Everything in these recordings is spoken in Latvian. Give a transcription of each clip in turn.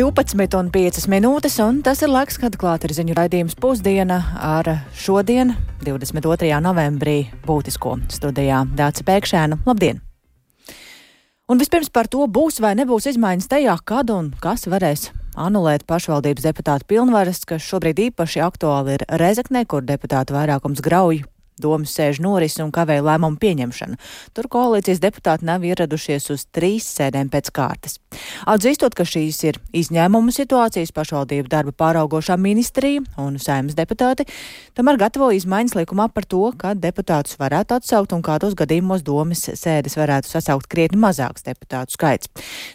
12,5 minūtes, un tas ir laiks, kad klāt ir ziņu raidījums pusdiena ar šodien, 22. novembrī, būtisko studijā Dāca Pēkšēna. Labdien! Un vispirms par to būs vai nebūs izmaiņas tajā, kad un kas varēs anulēt pašvaldības deputātu pilnvaras, kas šobrīd īpaši aktuāli ir Rezeknē, kur deputātu vairākums grauj domas sēžu norisi un kavē lēmumu pieņemšanu. Tur koalīcijas deputāti nav ieradušies uz trīs sēdēm pēc kārtas. Atzīstot, ka šīs ir izņēmuma situācijas, pašvaldību darba pāraugošā ministrija un saimnes deputāti tomēr gatavo izmaiņas likumā par to, ka deputātus varētu atsaukt un kādos gadījumos domas sēdes varētu sasaukt krietni mazāks deputātu skaits.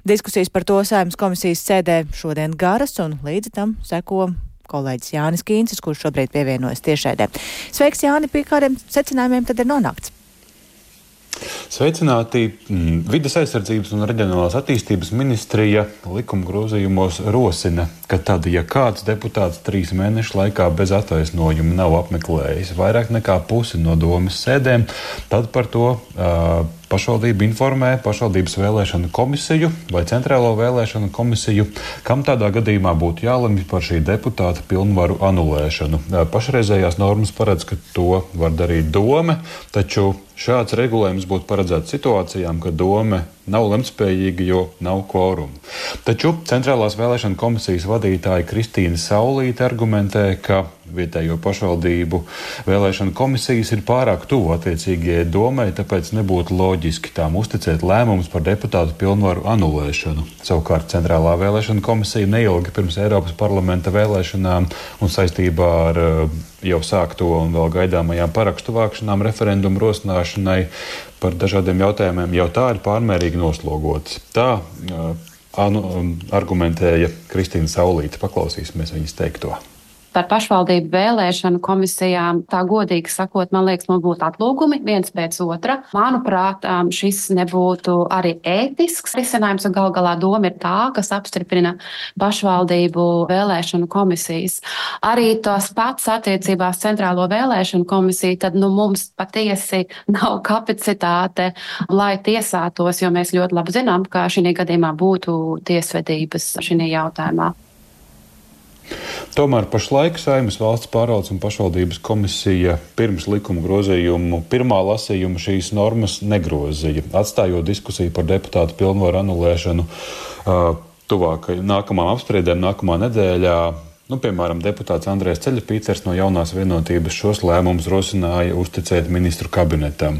Diskusijas par to saimnes komisijas sēdē šodien garas un līdz tam seko kolēģis Jānis Kīncis, kurš šobrīd pievienojas tiešēdē. Sveiks, Jāni, pie kādiem secinājumiem tad ir nonākts? Sveicināti! Mm, vides aizsardzības un reģionālās attīstības ministrija likuma grozījumos rosina, ka tad, ja kāds deputāts trīs mēnešu laikā bez attaisnojuma nav apmeklējis vairāk nekā pusi no domas sēdēm, tad par to uh, pašvaldība informē pašvaldības vēlēšanu komisiju vai centrālo vēlēšanu komisiju, kam tādā gadījumā būtu jālemj par šī deputāta pilnvaru anulēšanu. Pašreizējās normas paredz, ka to var darīt dome, taču šāds regulējums būtu paredzēts situācijām, kad dome nav lemtspējīga, jo nav kvoruma. Taču Centrālās vēlēšana komisijas vadītāja Kristīna Saulīte argumentē, ka vietējo pašvaldību vēlēšana komisijas ir pārāk tuvu attiecīgajai domai, tāpēc nebūtu loģiski tām uzticēt lēmumus par deputātu pilnvaru anulēšanu. Savukārt Centrālā vēlēšana komisija neilgi pirms Eiropas parlamenta vēlēšanām un saistībā ar uh, jau sākto un vēl gaidāmajām parakstu vākšanām referendumu rosināšanai par dažādiem jautājumiem jau tā ir pārmērīgi noslogotas. Tā uh, anu, um, argumentēja Kristīna Saulīte. Paklausīsimies viņas teikto par pašvaldību vēlēšanu komisijām, tā godīgi sakot, man liekas, man būtu atlūgumi viens pēc otra. Manuprāt, um, šis nebūtu arī ētisks risinājums, un gal galā doma ir tā, kas apstiprina pašvaldību vēlēšanu komisijas. Arī tos pats attiecībās centrālo vēlēšanu komisiju, tad nu, mums patiesi nav kapacitāte, lai tiesātos, jo mēs ļoti labi zinām, ka šī gadījumā būtu tiesvedības šī jautājumā. Tomēr pašlaik Saimnes valsts pārvaldes un pašvaldības komisija pirms likuma grozījumu pirmā lasījuma šīs normas negrozīja, atstājot diskusiju par deputātu pilnvaru anulēšanu uh, tuvākajām nākamām apspriedēm nākamā nedēļā. Nu, piemēram, deputāts Andrēs Ceļapīters no jaunās vienotības šos lēmumus rosināja uzticēt ministru kabinetam.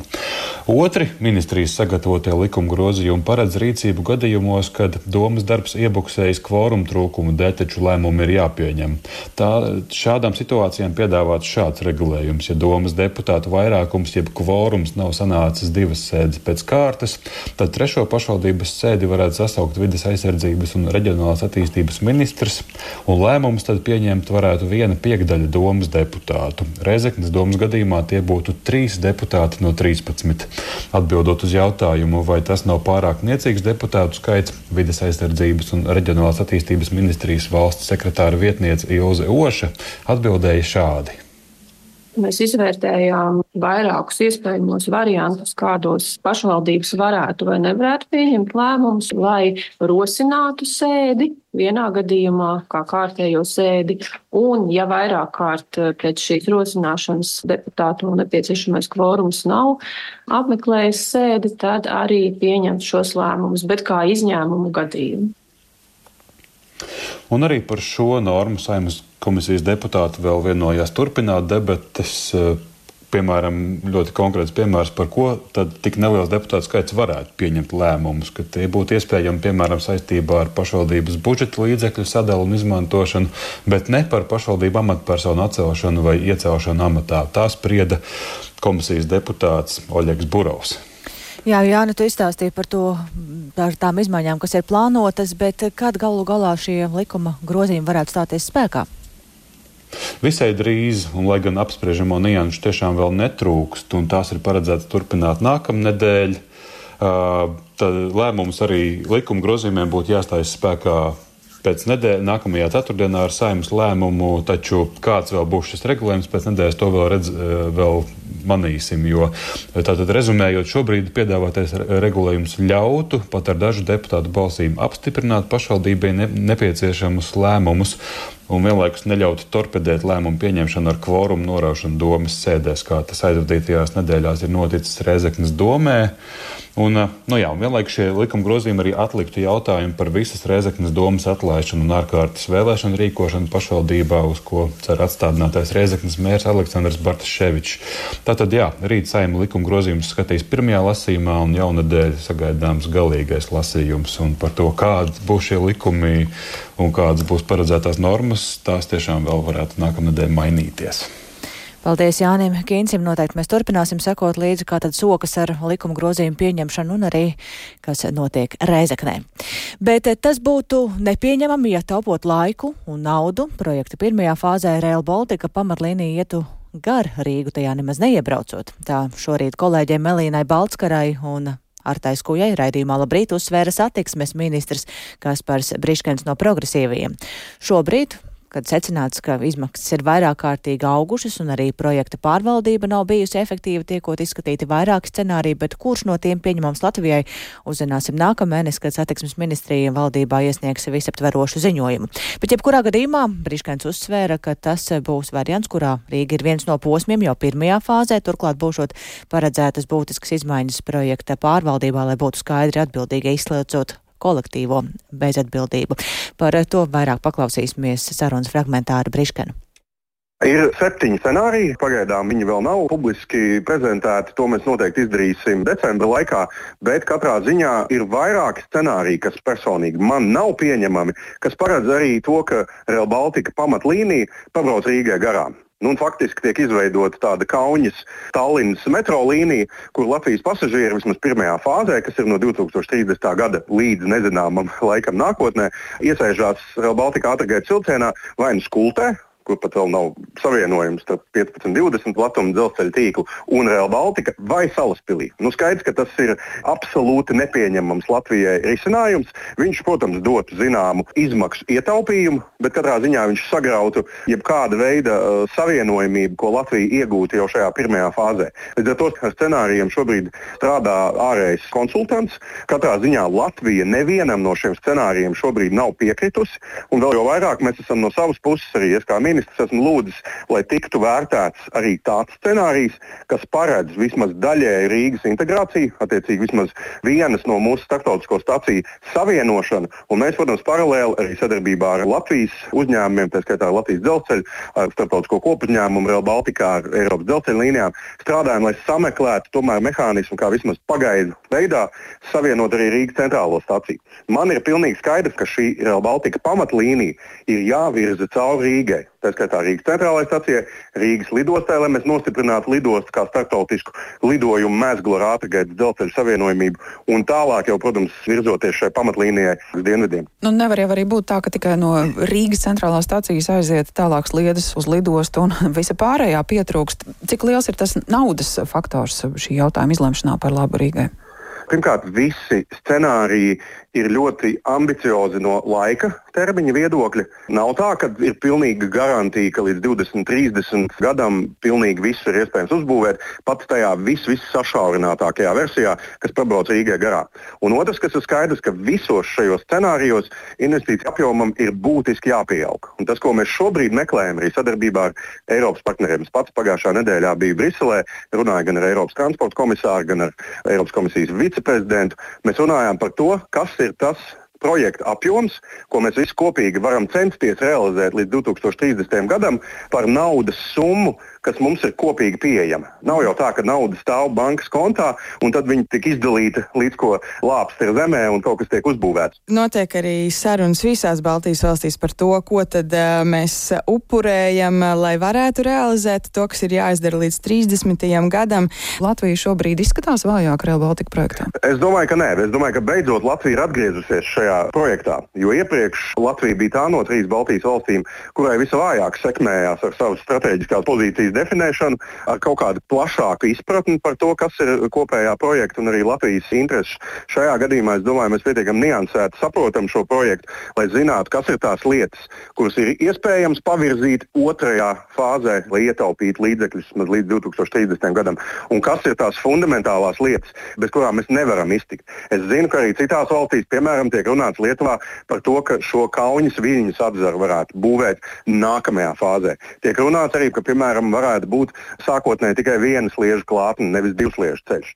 Otri ministrijas sagatavotie likuma grozījumi paredz rīcību gadījumos, kad domas darbs iebuksējas kvorumu trūkumu dēļ, taču lēmumi ir jāpieņem. Tā, šādām situācijām piedāvāts šāds regulējums. Ja domas deputātu vairākums jeb kvorums nav sanācis divas sēdes pēc kārtas, tad trešo pašvaldības sēdi varētu sasaukt vides aizsardzības un reģionālās attīstības ministrs un lēmums tad tad pieņemt varētu viena piekdaļa domas deputātu. Reizeknas domas gadījumā tie būtu trīs deputāti no 13. Atbildot uz jautājumu, vai tas nav pārāk niecīgs deputātu skaits, vides aizsardzības un reģionālās attīstības ministrijas valsts sekretāra vietniece Ilze Oša atbildēja šādi. Mēs izvērtējām vairākus iespējamos variantus, kādos pašvaldības varētu vai nevarētu pieņemt lēmumus, lai rosinātu sēdi vienā gadījumā, kā kārtējo sēdi, un, ja vairāk kārt pēc šīs rosināšanas deputātu nepieciešamais kvorums nav apmeklējis sēdi, tad arī pieņemt šos lēmumus, bet kā izņēmumu gadījumu. Un arī par šo normu saimnes komisijas deputāti vēl vienojās turpināt debates. Eh, piemēram, ļoti konkrēts piemērs, par ko tad tik neliels deputātu skaits varētu pieņemt lēmumus, ka tie būtu iespējami, piemēram, saistībā ar pašvaldības budžeta līdzekļu sadalu un izmantošanu, bet ne par pašvaldību amatpersonu atcelšanu vai iecelšanu amatā. Tā sprieda komisijas deputāts Oļegs Burovs. Jā, Jāni, tu izstāstīji par to, par tām izmaiņām, kas ir plānotas, bet kad galu galā šie likuma grozījumi varētu stāties spēkā? Visai drīz, un lai gan apspriežamo nianšu tiešām vēl netrūkst, un tās ir paredzētas turpināt nākamnedēļ, tad lēmums arī likuma grozījumiem būtu jāstājas spēkā pēc nedēļas, nākamajā ceturtdienā ar saimnes lēmumu, taču kāds vēl būs šis regulējums pēc nedēļas, to vēl, redz, vēl manīsim. Jo tātad rezumējot, šobrīd piedāvātais regulējums ļautu pat ar dažu deputātu balsīm apstiprināt pašvaldībai ne, nepieciešamus lēmumus un vienlaikus neļautu torpedēt lēmumu pieņemšanu ar kvorumu noraušanu domas sēdēs, kā tas aizvadītajās nedēļās ir noticis Reizeknas domē. Un, eh, nu jā, un vienlaikus šie likuma grozījumi arī atliktu jautājumu par visas Reizeknas domas atlaišanu un ārkārtas vēlēšanu rīkošanu pašvaldībā, uz ko cer atstādinātais Reizeknas mērs Aleksandrs Bartaševičs. Tātad, jā, rīt saima likuma grozījumus skatīs pirmajā lasījumā un jaunadēļ sagaidāms galīgais lasījums. Un par to, kādi būs šie likumi un kādas būs paredzētās normas, tās tiešām vēl varētu nākamnedēļ mainīties. Paldies Jānim Kīncim. Noteikti mēs turpināsim sekot līdzi, kā tad sokas ar likuma grozījumu pieņemšanu un arī, kas notiek Reizeknē. Bet tas būtu nepieņemami, ja taupot laiku un naudu. Projekta pirmajā fāzē Rail Baltica pamatlīnija ietu gar Rīgu, tajā nemaz neiebraucot. Tā šorīt kolēģiem Melīnai Baltskarai un Artais Kujai raidījumā labrīt uzsvēra satiksmes ministrs Kaspars Briškens no progresīviem. Šobrīd kad secināts, ka izmaksas ir vairāk kārtīgi augušas un arī projekta pārvaldība nav bijusi efektīva, tiekot izskatīti vairāki scenāriji, bet kurš no tiem pieņemams Latvijai, uzzināsim nākamēnes, kad satiksmes ministrija valdībā iesniegs visaptverošu ziņojumu. Bet jebkurā gadījumā Briškens uzsvēra, ka tas būs variants, kurā Rīga ir viens no posmiem jau pirmajā fāzē, turklāt būšot paredzētas būtiskas izmaiņas projekta pārvaldībā, lai būtu skaidri atbildīgi izslēdzot kolektīvo bezatbildību. Par to vairāk paklausīsimies sarunas fragmentā ar Briškenu. Ir septiņi scenāriji. Pagaidām viņi vēl nav publiski prezentēti. To mēs noteikti izdarīsim decembra laikā. Bet katrā ziņā ir vairāki scenāriji, kas personīgi man nav pieņemami, kas paredz arī to, ka Real Baltica pamatlīnija pabrauc Rīgai garām. Nu, faktiski tiek izveidota tāda kauņas Tallinas metro līnija, kur Latvijas pasažieri vismaz pirmajā fāzē, kas ir no 2030. gada līdz nezināmam laikam nākotnē, iesēžās Real Baltica ātrgaitas vilcienā vai nu skultē, kur pat vēl nav savienojums starp 15, 20 platuma dzelzceļa tīklu un Real Baltica vai Salaspilī. Nu, skaidrs, ka tas ir absolūti nepieņemams Latvijai risinājums. Viņš, protams, dotu zināmu izmaksu ietaupījumu, bet katrā ziņā viņš sagrautu jebkāda veida uh, savienojumību, ko Latvija iegūtu jau šajā pirmajā fāzē. Līdz ar to scenārijiem šobrīd strādā ārējais konsultants. Katrā ziņā Latvija nevienam no šiem scenārijiem šobrīd nav piekritusi, un vēl jau vairāk mēs esam no savas puses arī, es kā ministrs, ministrs esmu lūdzis, lai tiktu vērtēts arī tāds scenārijs, kas paredz vismaz daļēji Rīgas integrāciju, attiecīgi vismaz vienas no mūsu starptautisko staciju savienošanu. Un mēs, protams, paralēli arī sadarbībā ar Latvijas uzņēmumiem, tā skaitā Latvijas dzelzceļu, ar starptautisko kopuzņēmumu Rail Baltica, Eiropas dzelzceļa līnijām, strādājam, lai sameklētu tomēr mehānismu, kā vismaz pagaidu veidā savienot arī Rīgas centrālo staciju. Man ir pilnīgi skaidrs, ka šī Rail Baltica pamatlīnija ir jāvirza cauri Rīgai tā skaitā Rīgas centrālajai stacijai, Rīgas lidostai, lai mēs nostiprinātu lidostu kā starptautisku lidojumu mēslu ar ātrgaitas dzelzceļa savienojumību un tālāk jau, protams, virzoties šai pamatlīnijai uz dienvidiem. Nu, nevar jau arī būt tā, ka tikai no Rīgas centrālās stācijas aiziet tālākas lietas uz lidostu un visa pārējā pietrūkst. Cik liels ir tas naudas faktors šī jautājuma izlemšanā par labu Rīgai? Pirmkārt, visi scenāriji ir ļoti ambiciozi no laika termiņa viedokļa. Nav tā, ka ir pilnīga garantija, ka līdz 2030 gadam pilnīgi viss ir iespējams uzbūvēt, pat tajā vis, vissašaurinātākajā versijā, kas pabrauc Rīgai garā. Un otrs, kas ir skaidrs, ka visos šajos scenārijos investīciju apjomam ir būtiski jāpieaug. Un tas, ko mēs šobrīd meklējam arī sadarbībā ar Eiropas partneriem, es pats pagājušā nedēļā biju Briselē, runāju gan ar Eiropas transporta komisāru, gan ar Eiropas komisijas viceprezidentu. Mēs runājām par to, kas ir tas projekta apjoms, ko mēs visi kopīgi varam censties realizēt līdz 2030. gadam par naudas summu, kas mums ir kopīgi pieejama. Nav jau tā, ka nauda stāv bankas kontā un tad viņi tiek izdalīta līdz ko lāpst ir zemē un kaut kas tiek uzbūvēts. Notiek arī sarunas visās Baltijas valstīs par to, ko tad uh, mēs upurējam, lai varētu realizēt to, kas ir jāizdara līdz 30. gadam. Latvija šobrīd izskatās vājāk Real Baltica projektā. Es domāju, ka nē. Es domāju, ka beidzot Latvija ir atgriezusies šajā projektā. Jo iepriekš Latvija bija tā no trīs Baltijas valstīm, kurai visvājāk sekmējās ar savu strateģiskās pozīcijas definēšanu, ar kaut kādu plašāku izpratni par to, kas ir kopējā projekta un arī Latvijas intereses. Šajā gadījumā es domāju, mēs pietiekami niansēti saprotam šo projektu, lai zinātu, kas ir tās lietas, kuras ir iespējams pavirzīt otrajā fāzē, lai ietaupītu līdzekļus līdz 2030. gadam, un kas ir tās fundamentālās lietas, bez kurām mēs nevaram iztikt. Es zinu, ka arī citās valstīs, piemēram, tiek runāts Lietuvā par to, ka šo kauņas viļņus apzaru varētu būvēt nākamajā fāzē. Tiek runāts arī, ka, piemēram, varētu būt sākotnēji tikai viena sliežu klātne, nevis divu sliežu ceļš.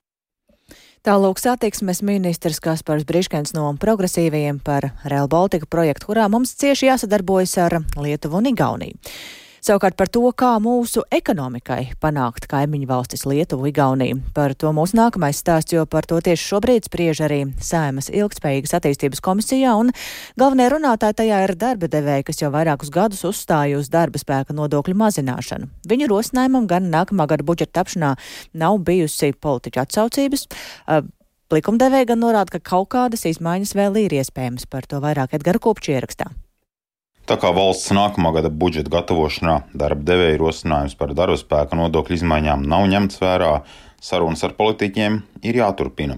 Tālūk satiksmes ministrs Kaspars Briškens no progresīvajiem par Real Baltica projektu, kurā mums cieši jāsadarbojas ar Lietuvu un Igauniju. Savukārt par to, kā mūsu ekonomikai panākt kaimiņu valstis Lietuvu, Igauniju. Par to mūsu nākamais stāsts, jo par to tieši šobrīd spriež arī Sēmas ilgspējīgas attīstības komisijā, un galvenie runātāji tajā ir darba devēji, kas jau vairākus gadus uzstāja uz darba spēka nodokļu mazināšanu. Viņu rosinājumam gan nākamā gada budžeta tapšanā nav bijusi politiķa atsaucības. Likumdevēja gan norāda, ka kaut kādas izmaiņas vēl ir iespējamas par to vairāk Edgara Kopča ierakstā. Tā kā valsts nākamā gada budžeta gatavošanā darba devēja rosinājums par darba spēka nodokļu izmaiņām nav ņemts vērā, sarunas ar politiķiem ir jāturpina.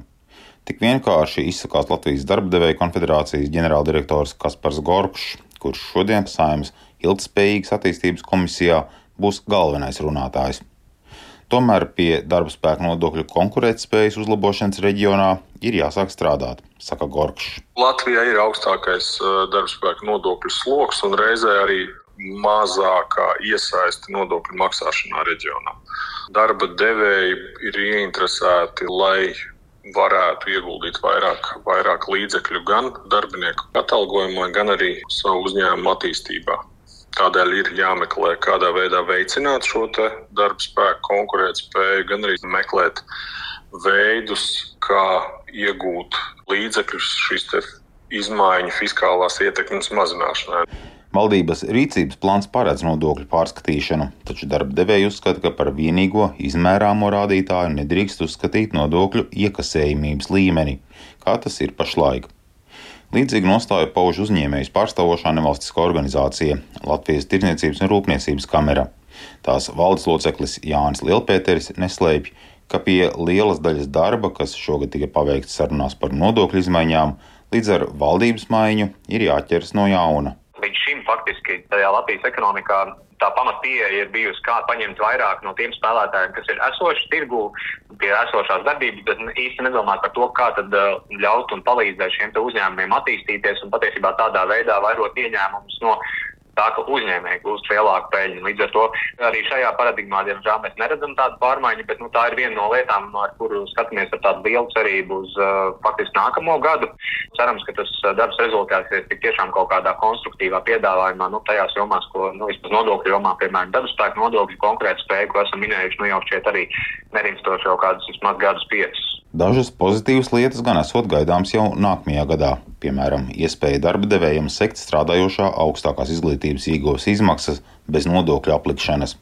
Tik vienkārši izsakās Latvijas darba devēja konfederācijas ģenerāldirektors Kaspars Gorkšs, kurš šodien Saimnes ilgspējīgas attīstības komisijā būs galvenais runātājs. Tomēr pie darba spēka nodokļu konkurētspējas uzlabošanas reģionā ir jāsāk strādāt, saka Gorkšs. Latvijā ir augstākais uh, darba spēka nodokļu sloks un reizē arī mazākā iesaiste nodokļu maksāšanā reģionā. Darba devēji ir ieinteresēti, lai varētu ieguldīt vairāk, vairāk līdzekļu gan darbinieku atalgojumā, gan arī savu uzņēmumu attīstībā. Tādēļ ir jāmeklē, kādā veidā veicināt šo darba spēku konkurētspēju, gan arī meklēt veidus, kā iegūt līdzekļus šīs izmaiņu fiskālās ietekmes mazināšanai. Valdības rīcības plāns paredz nodokļu pārskatīšanu, taču darba devēja uzskata, ka par vienīgo izmērāmo rādītāju nedrīkst uzskatīt nodokļu iekasējumības līmeni, kā tas ir pašlaik. Līdzīgi nostāju pauž uzņēmējus pārstāvošā nevalstiskā organizācija Latvijas Tirdzniecības un Rūpniecības kamera. Tās valdes loceklis Jānis Lielpēteris neslēpj, ka pie lielas daļas darba, kas šogad tika paveikts sarunās par nodokļu izmaiņām, līdz ar valdības maiņu ir jāķers no jauna. Līdz šim faktiski tajā Latvijas ekonomikā tā pamatpieeja ir bijusi, kā paņemt vairāk no tiem spēlētājiem, kas ir esoši tirgū, pie esošās darbības, bet īsti nedomāt par to, kā tad uh, ļaut un palīdzēt šiem uzņēmumiem attīstīties un patiesībā tādā veidā vairot ieņēmumus no tā, ka uzņēmēji gūst lielāku peļņu. Līdz ar to arī šajā paradigmā, diemžēl, mēs neredzam tādu pārmaiņu, bet nu, tā ir viena no lietām, ar kuru skatāmies ar tādu lielu cerību uz uh, faktiski nākamo gadu. Cerams, ka tas uh, darbs rezultāsies tiešām kaut kādā konstruktīvā piedāvājumā, nu, tajās jomās, ko nu, vismaz nodokļu jomā, piemēram, darba spēku nodokļu konkrētu spēju, ko esam minējuši, nu jau šķiet arī nerimstoši jau kādus vismaz gadus piecus. Dažas pozitīvas lietas gan esot gaidāmas jau nākamajā gadā, piemēram, iespēja darba devējiem sekt strādājošā augstākās izglītības iegūs izmaksas bez nodokļu aplikšanas.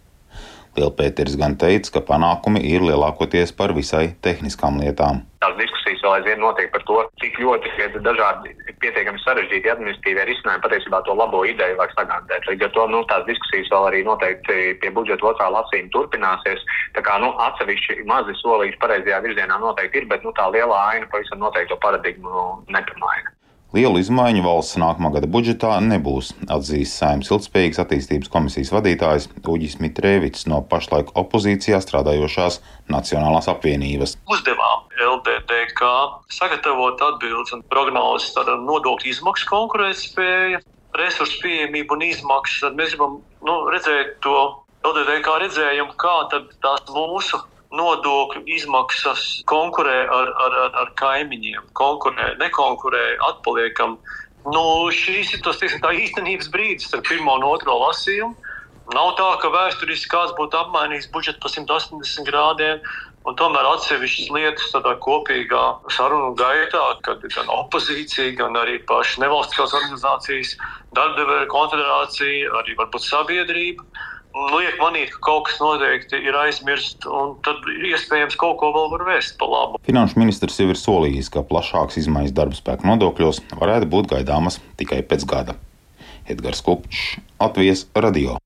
Lielpēters gan teica, ka panākumi ir lielākoties par visai tehniskām lietām. Tās diskusijas vēl aizvien notiek par to, cik ļoti ir dažādi pietiekami sarežģīti administratīvie risinājumi patiesībā to labo ideju var sagatavot. Līdz ar to nu, tās diskusijas vēl arī noteikti pie budžeta otrā lasījuma turpināsies. Tā kā nu, atsevišķi mazi solīši pareizajā virzienā noteikti ir, bet nu, tā lielā aina pavisam noteikti to paradigmu nepamaina. Lielu izmaiņu valsts nākamā gada budžetā nebūs, atzīst Saimnes ilgspējīgas attīstības komisijas vadītājs Uģis Mitrēvits no pašlaik opozīcijā strādājošās Nacionālās apvienības. Uzdevām LDDK sagatavot atbildes un prognozes nodokļu izmaksu konkurētspēju, resursu pieejamību un izmaksas. Tad mēs gribam nu, redzēt to LDDK redzējumu, kā tās mūsu nodokļu izmaksas konkurē ar, ar, ar, ar kaimiņiem, konkurē, nekonkurē, atpaliekam. Nu, šis ir tas teiksim, īstenības brīdis ar pirmo un otro lasījumu. Nav tā, ka vēsturiski kāds būtu apmainījis budžetu pa 180 grādiem, un tomēr atsevišķas lietas tādā kopīgā sarunu gaitā, kad gan opozīcija, gan arī pašas nevalstiskās organizācijas, darba devēja konfederācija, arī varbūt sabiedrība liek manīt, ka kaut kas noteikti ir aizmirsts, un tad iespējams kaut ko vēl var vēst pa labu. Finanšu ministrs jau ir solījis, ka plašāks izmaiņas darba spēka nodokļos varētu būt gaidāmas tikai pēc gada. Edgars Kupčs, Latvijas radio.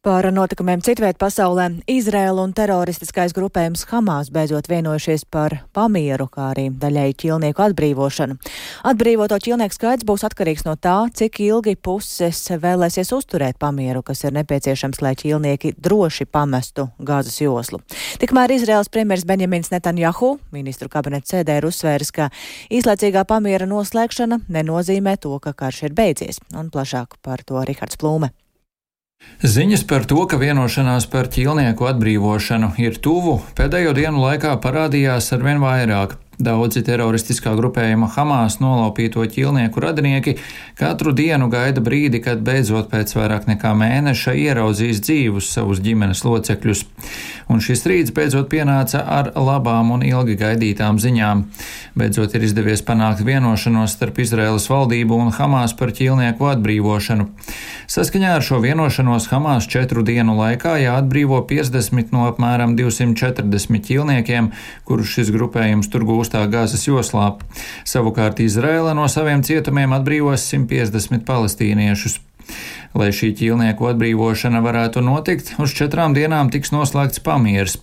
Par notikumiem citviet pasaulē Izrēla un teroristiskais grupējums Hamas beidzot vienojušies par pamieru, kā arī daļēju ķilnieku atbrīvošanu. Atbrīvoto ķilnieku skaits būs atkarīgs no tā, cik ilgi puses vēlēsies uzturēt pamieru, kas ir nepieciešams, lai ķilnieki droši pamestu gāzes joslu. Tikmēr Izraels premjers Benjamins Netanjahu ministru kabineta sēdē ir uzsvēris, ka īslaicīgā pamiera noslēgšana nenozīmē to, ka karš ir beidzies, un plašāk par to Rihards Plūme. Ziņas par to, ka vienošanās par ķīlnieku atbrīvošanu ir tuvu, pēdējo dienu laikā parādījās arvien vairāk. Daudzi teroristiskā grupējuma Hamas nolaupīto ķilnieku radinieki katru dienu gaida brīdi, kad beidzot pēc vairāk nekā mēneša ieraudzīs dzīvus savus ģimenes locekļus. Un šis rīts beidzot pienāca ar labām un ilgi gaidītām ziņām. Beidzot ir izdevies panākt vienošanos starp Izraēlas valdību un Hamas par ķilnieku atbrīvošanu. Saskaņā ar šo vienošanos Hamas četru dienu laikā jāatbrīvo 50 no apmēram 240 ķilniekiem, kurus šis grupējums tur gūst augstā gāzes joslā. Savukārt Izraela no saviem cietumiem atbrīvos 150 palestīniešus. Lai šī ķīlnieku atbrīvošana varētu notikt, uz četrām dienām tiks noslēgts pamieris.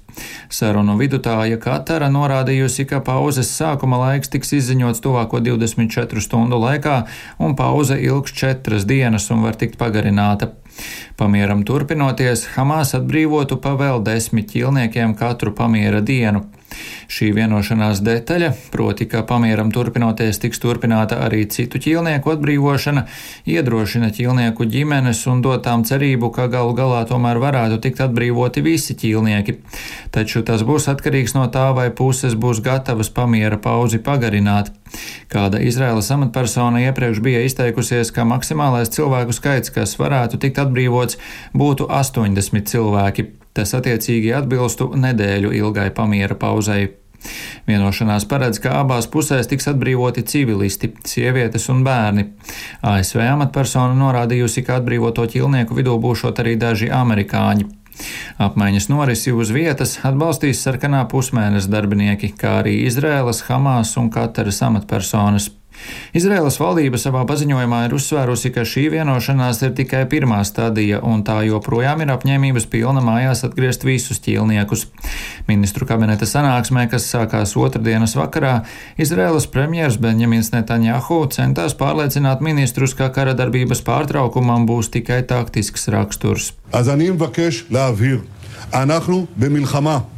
Sarunu vidutāja Katara norādījusi, ka pauzes sākuma laiks tiks izziņots tuvāko 24 stundu laikā, un pauze ilgs četras dienas un var tikt pagarināta. Pamieram turpinoties, Hamas atbrīvotu pa vēl desmit ķilniekiem katru pamiera dienu. Šī vienošanās detaļa, proti, ka pamieram turpinoties tiks turpināta arī citu ķīlnieku atbrīvošana, iedrošina ķīlnieku ģimenes un dot tām cerību, ka galu galā tomēr varētu tikt atbrīvoti visi ķīlnieki. Taču tas būs atkarīgs no tā, vai puses būs gatavas pamiera pauzi pagarināt. Kāda Izraēlas amatpersona iepriekš bija izteikusies, ka maksimālais cilvēku skaits, kas varētu tikt atbrīvots, būtu 80 cilvēki. Tas attiecīgi atbilstu nedēļu ilgai pamiera pauzei. Vienošanās paredz, ka abās pusēs tiks atbrīvoti civilisti, sievietes un bērni. ASV amatpersona norādījusi, ka atbrīvoto ķilnieku vidū būšot arī daži amerikāņi. Apmaiņas norisi uz vietas atbalstīs sarkanā pusmēneša darbinieki, kā arī Izrēlas, Hamas un Kataras amatpersonas. Izraēlas valdība savā paziņojumā ir uzsvērusi, ka šī vienošanās ir tikai pirmā stadija, un tā joprojām ir apņēmības pilna mājās atgriezt visus ķīlniekus. Ministru kabineta sanāksmē, kas sākās otrdienas vakarā, Izraēlas premjers Benjamins Netanjahu centās pārliecināt ministrus, ka kara darbības pārtraukumam būs tikai taktisks raksturs. Mēs esam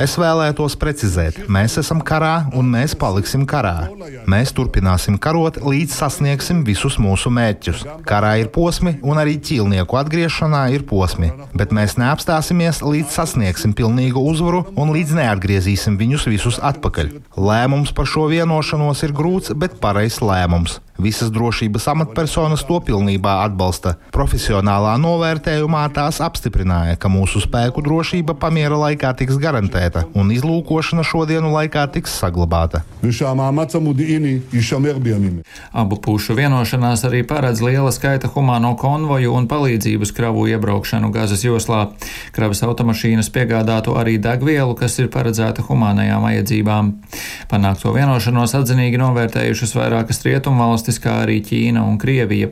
Es vēlētos precizēt, mēs esam karā un mēs paliksim karā. Mēs turpināsim karot, līdz sasniegsim visus mūsu mērķus. Karā ir posmi, un arī ķīlnieku atgriešanā ir posmi, bet mēs neapstāsimies, līdz sasniegsim pilnīgu uzvaru un līdz neatgriezīsim viņus visus atpakaļ. Lēmums par šo vienošanos ir grūts, bet pareizs lēmums. Visas drošības amatpersonas to pilnībā atbalsta. Profesionālā novērtējumā tās apstiprināja, ka mūsu spēku drošība pamiera laikā tiks garantēta un izlūkošana šodienu laikā tiks saglabāta. Abu pušu vienošanās arī paredz liela skaita humāno konvoju un palīdzības kravu iebraukšanu Gazas joslā. Kravas automašīnas piegādātu arī degvielu, kas ir paredzēta humānajām vajadzībām. Panākto vienošanos atzinīgi novērtējušas vairākas rietumvalstis valstis, kā arī Ķīna un Krievija.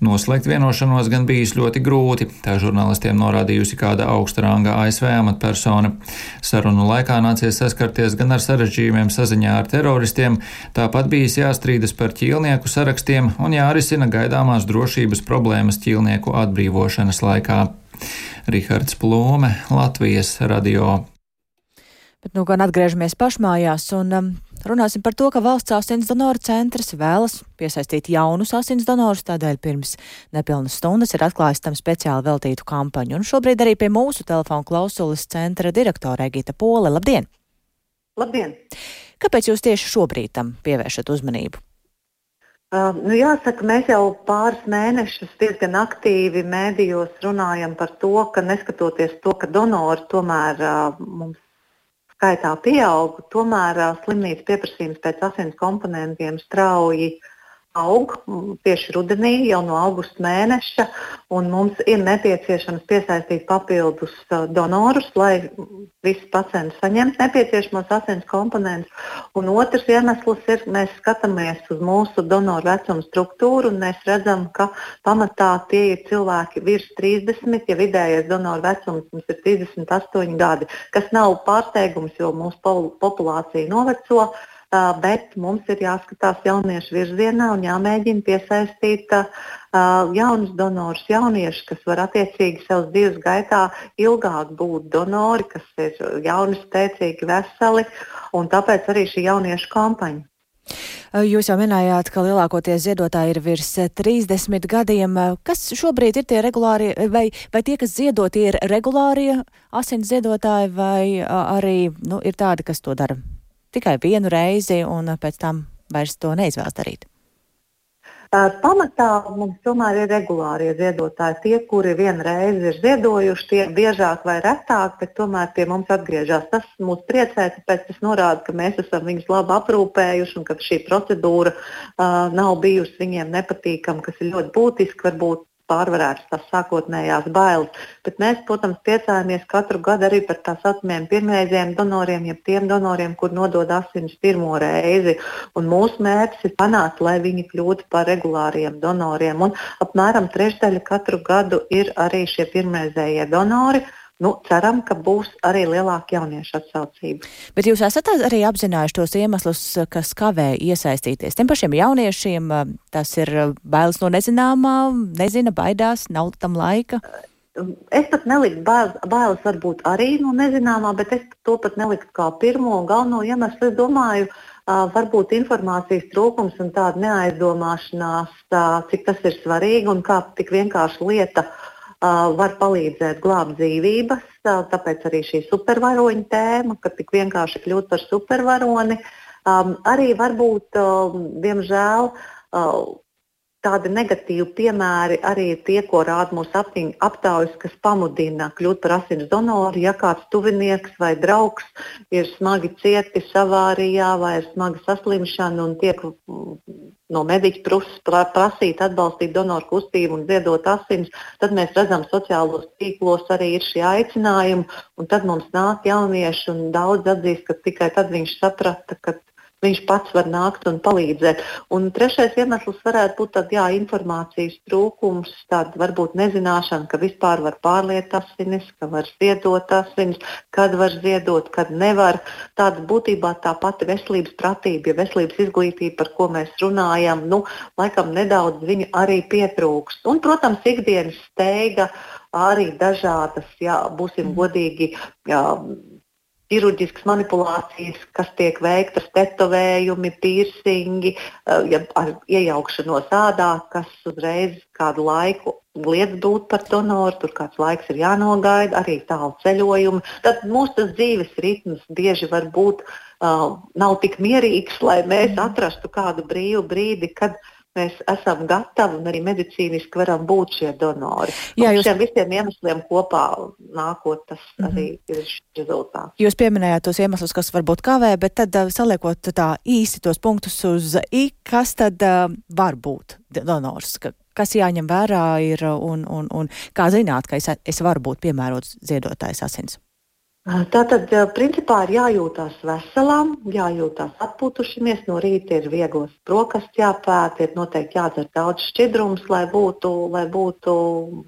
Noslēgt vienošanos gan bijis ļoti grūti, tā žurnālistiem norādījusi kāda augsta ranga ASV amatpersona. Sarunu laikā nācies saskarties gan ar sarežģījumiem saziņā ar teroristiem, tāpat bijis jāstrīdas par ķīlnieku sarakstiem un jārisina gaidāmās drošības problēmas ķīlnieku atbrīvošanas laikā. Rihards Plūme, Latvijas radio. Bet nu gan atgriežamies pašmājās un um, Runāsim par to, ka valsts asins donoru centrs vēlas piesaistīt jaunus asins donorus, tādēļ pirms nepilnas stundas ir atklājis tam speciāli veltītu kampaņu. Un šobrīd arī pie mūsu telefona klausulas centra direktora Egita Pole. Labdien! Labdien! Kāpēc jūs tieši šobrīd tam pievēršat uzmanību? Uh, nu jāsaka, mēs jau pāris mēnešus diezgan aktīvi mēdījos runājam par to, ka neskatoties to, ka donori tomēr uh, mums skaitā pieaug, tomēr slimnīcas pieprasījums pēc asins komponentiem strauji aug tieši rudenī, jau no augusta mēneša, un mums ir nepieciešams piesaistīt papildus donorus, lai visi pacienti saņemtu nepieciešamos asins komponentus. Un otrs iemesls ir, mēs skatāmies uz mūsu donoru vecumu struktūru, un mēs redzam, ka pamatā tie ir cilvēki virs 30, ja vidējais donoru vecums mums ir 38 gadi, kas nav pārsteigums, jo mūsu populācija noveco bet mums ir jāskatās jauniešu virzienā un jāmēģina piesaistīt jaunus donorus, jauniešus, kas var attiecīgi savas dzīves gaitā ilgāk būt donori, kas ir jauni, spēcīgi, veseli, un tāpēc arī šī jauniešu kampaņa. Jūs jau minējāt, ka lielākoties ziedotāji ir virs 30 gadiem. Kas šobrīd ir tie regulārie, vai, vai tie, kas ziedot, ir regulārie asins ziedotāji, vai arī nu, ir tādi, kas to dara tikai vienu reizi un pēc tam vairs to neizvēlas darīt? Pamatā mums tomēr ir regulārie ziedotāji. Tie, kuri vienreiz ir ziedojuši, tie biežāk vai retāk, bet tomēr pie mums atgriežas. Tas mūs priecē, tāpēc tas norāda, ka mēs esam viņus labi aprūpējuši un ka šī procedūra uh, nav bijusi viņiem nepatīkama, kas ir ļoti būtiski. Varbūt pārvarētas tās sākotnējās bailes. Bet mēs, protams, priecājamies katru gadu arī par tā saucamiem pirmreizējiem donoriem, jeb tiem donoriem, kur nodod asinis pirmo reizi. Un mūsu mērķis ir panākt, lai viņi kļūtu par regulāriem donoriem. Un apmēram trešdaļa katru gadu ir arī šie pirmreizējie donori. Nu, ceram, ka būs arī lielāka jauniešu atsaucība. Bet jūs esat arī apzinājuši tos iemeslus, kas kavē iesaistīties. Tiem pašiem jauniešiem tas ir bailes no nezināmā, nezina, baidās, nav tam laika. Es pat neliktu bailes, bailes varbūt arī no nezināmā, bet es to pat neliktu kā pirmo un galveno iemeslu. Es domāju, varbūt informācijas trūkums un tāda neaizdomāšanās, uh, cik tas ir svarīgi un kā tik vienkārši lieta uh, var palīdzēt glābt dzīvības. Tāpēc arī šī supervaroņa tēma, ka tik vienkārši kļūt par supervaroni. Arī varbūt, diemžēl, tādi negatīvi piemēri arī tie, ko rāda mūsu aptaujas, kas pamudina kļūt par asins donoru. Ja kāds tuvinieks vai draugs ir smagi cietis avārijā vai ir smaga saslimšana un tiek no mediķa puses prasīt atbalstīt donoru kustību un ziedot asins, tad mēs redzam sociālos tīklos arī ir šie aicinājumi. Tad mums nāk jaunieši un daudz atzīst, ka tikai tad viņš saprata, ka viņš pats var nākt un palīdzēt. Un trešais iemesls varētu būt tāds, jā, informācijas trūkums, tāda varbūt nezināšana, ka vispār var pārliet asinis, ka var ziedot asinis, kad var ziedot, kad nevar. Tāda būtībā tā pati veselības pratība, ja veselības izglītība, par ko mēs runājam, nu, laikam nedaudz viņa arī pietrūkst. Un, protams, ikdienas steiga arī dažādas, jā, būsim godīgi. Jā, ķirurģiskas manipulācijas, kas tiek veiktas, tetovējumi, piercingi, eh, ja ar iejaukšanos ādā, kas uzreiz kādu laiku liedz būt par donoru, tur kāds laiks ir jānogaida, arī tālu ceļojumu. Tad mūsu dzīves ritms bieži var būt uh, nav tik mierīgs, lai mēs atrastu kādu brīvu brīdi, kad uh, mēs esam gatavi un arī medicīniski varam būt šie donori. Jā, jūs... Šiem visiem iemesliem kopā nākot, tas mm -hmm. arī ir rezultāts. Jūs pieminējāt tos iemeslus, kas varbūt kavē, bet tad uh, saliekot tā īsi tos punktus uz i, kas tad uh, var būt donors, ka, kas jāņem vērā ir un, un, un kā zināt, ka es, es varu būt piemērots ziedotājs asins? Tātad, principā, ir jājūtās veselām, jājūtās atpūtušamies. No rīta ir vieglas brokastis jāpēta, ir noteikti jādzer daudz šķidrums, lai būtu, lai būtu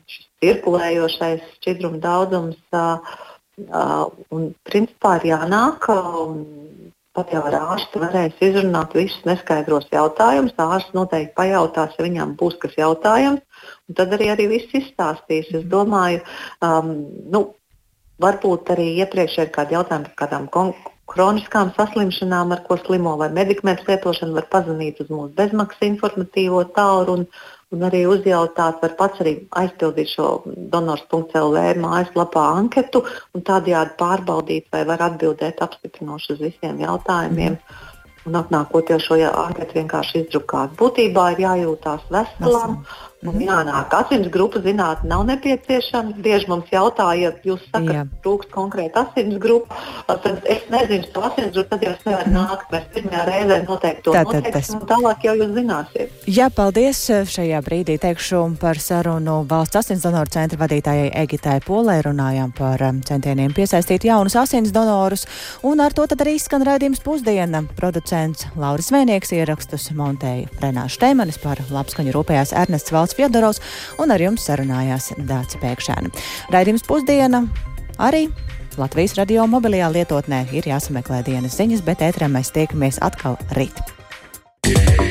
šis cirkulējošais šķidruma daudzums. Un, principā, ir jānāk. Pat jau ar ārstu varēs izrunāt visus neskaidros jautājumus. Ārsts noteikti pajautās, ja viņam būs kas jautājams, un tad arī, arī viss izstāstīs. Es domāju, um, nu, Varbūt arī iepriekš ir kādi jautājumi par kādām kroniskām saslimšanām, ar ko slimo vai medikamentu lietošanu, var pazvanīt uz mūsu bezmaksas informatīvo tālu un, un arī uzjautāt, var pats arī aizpildīt šo donors.lv mājaslapā anketu un tādējādi pārbaudīt, vai var atbildēt apstiprinoši uz visiem jautājumiem. Mm. Un atnākot jau šo anketu vienkārši izdrukāt. Būtībā ir jājūtās veselam, Mm -hmm. Jānāk, asins grupu zinātnē nav nepieciešama. Bieži mums jautā, ja jūs sakat, trūkst konkrēti asins grupu, tad es nezinu, to asins grupu, tad jūs nevarat nākt. Mēs pirmajā reizē noteikti to noteiksim, un tālāk jau jūs zināsiet. Jā, paldies. Šajā brīdī teikšu par sarunu valsts asins donoru centra vadītājai Egitai Polē. Runājām par um, centieniem piesaistīt jaunus asins donorus, un ar to tad arī skan raidījums pusdiena. Producents Lauris Vēnieks ierakstus montēja Renāša Teimanis par labskaņu rūpējās Ernests Valsts Fjodorovs, un ar jums sarunājās Dāca Pēkšēna. Raidījums pusdiena arī Latvijas radio mobilajā lietotnē ir jāsameklē dienas ziņas, bet ētrā mēs tiekamies atkal rīt.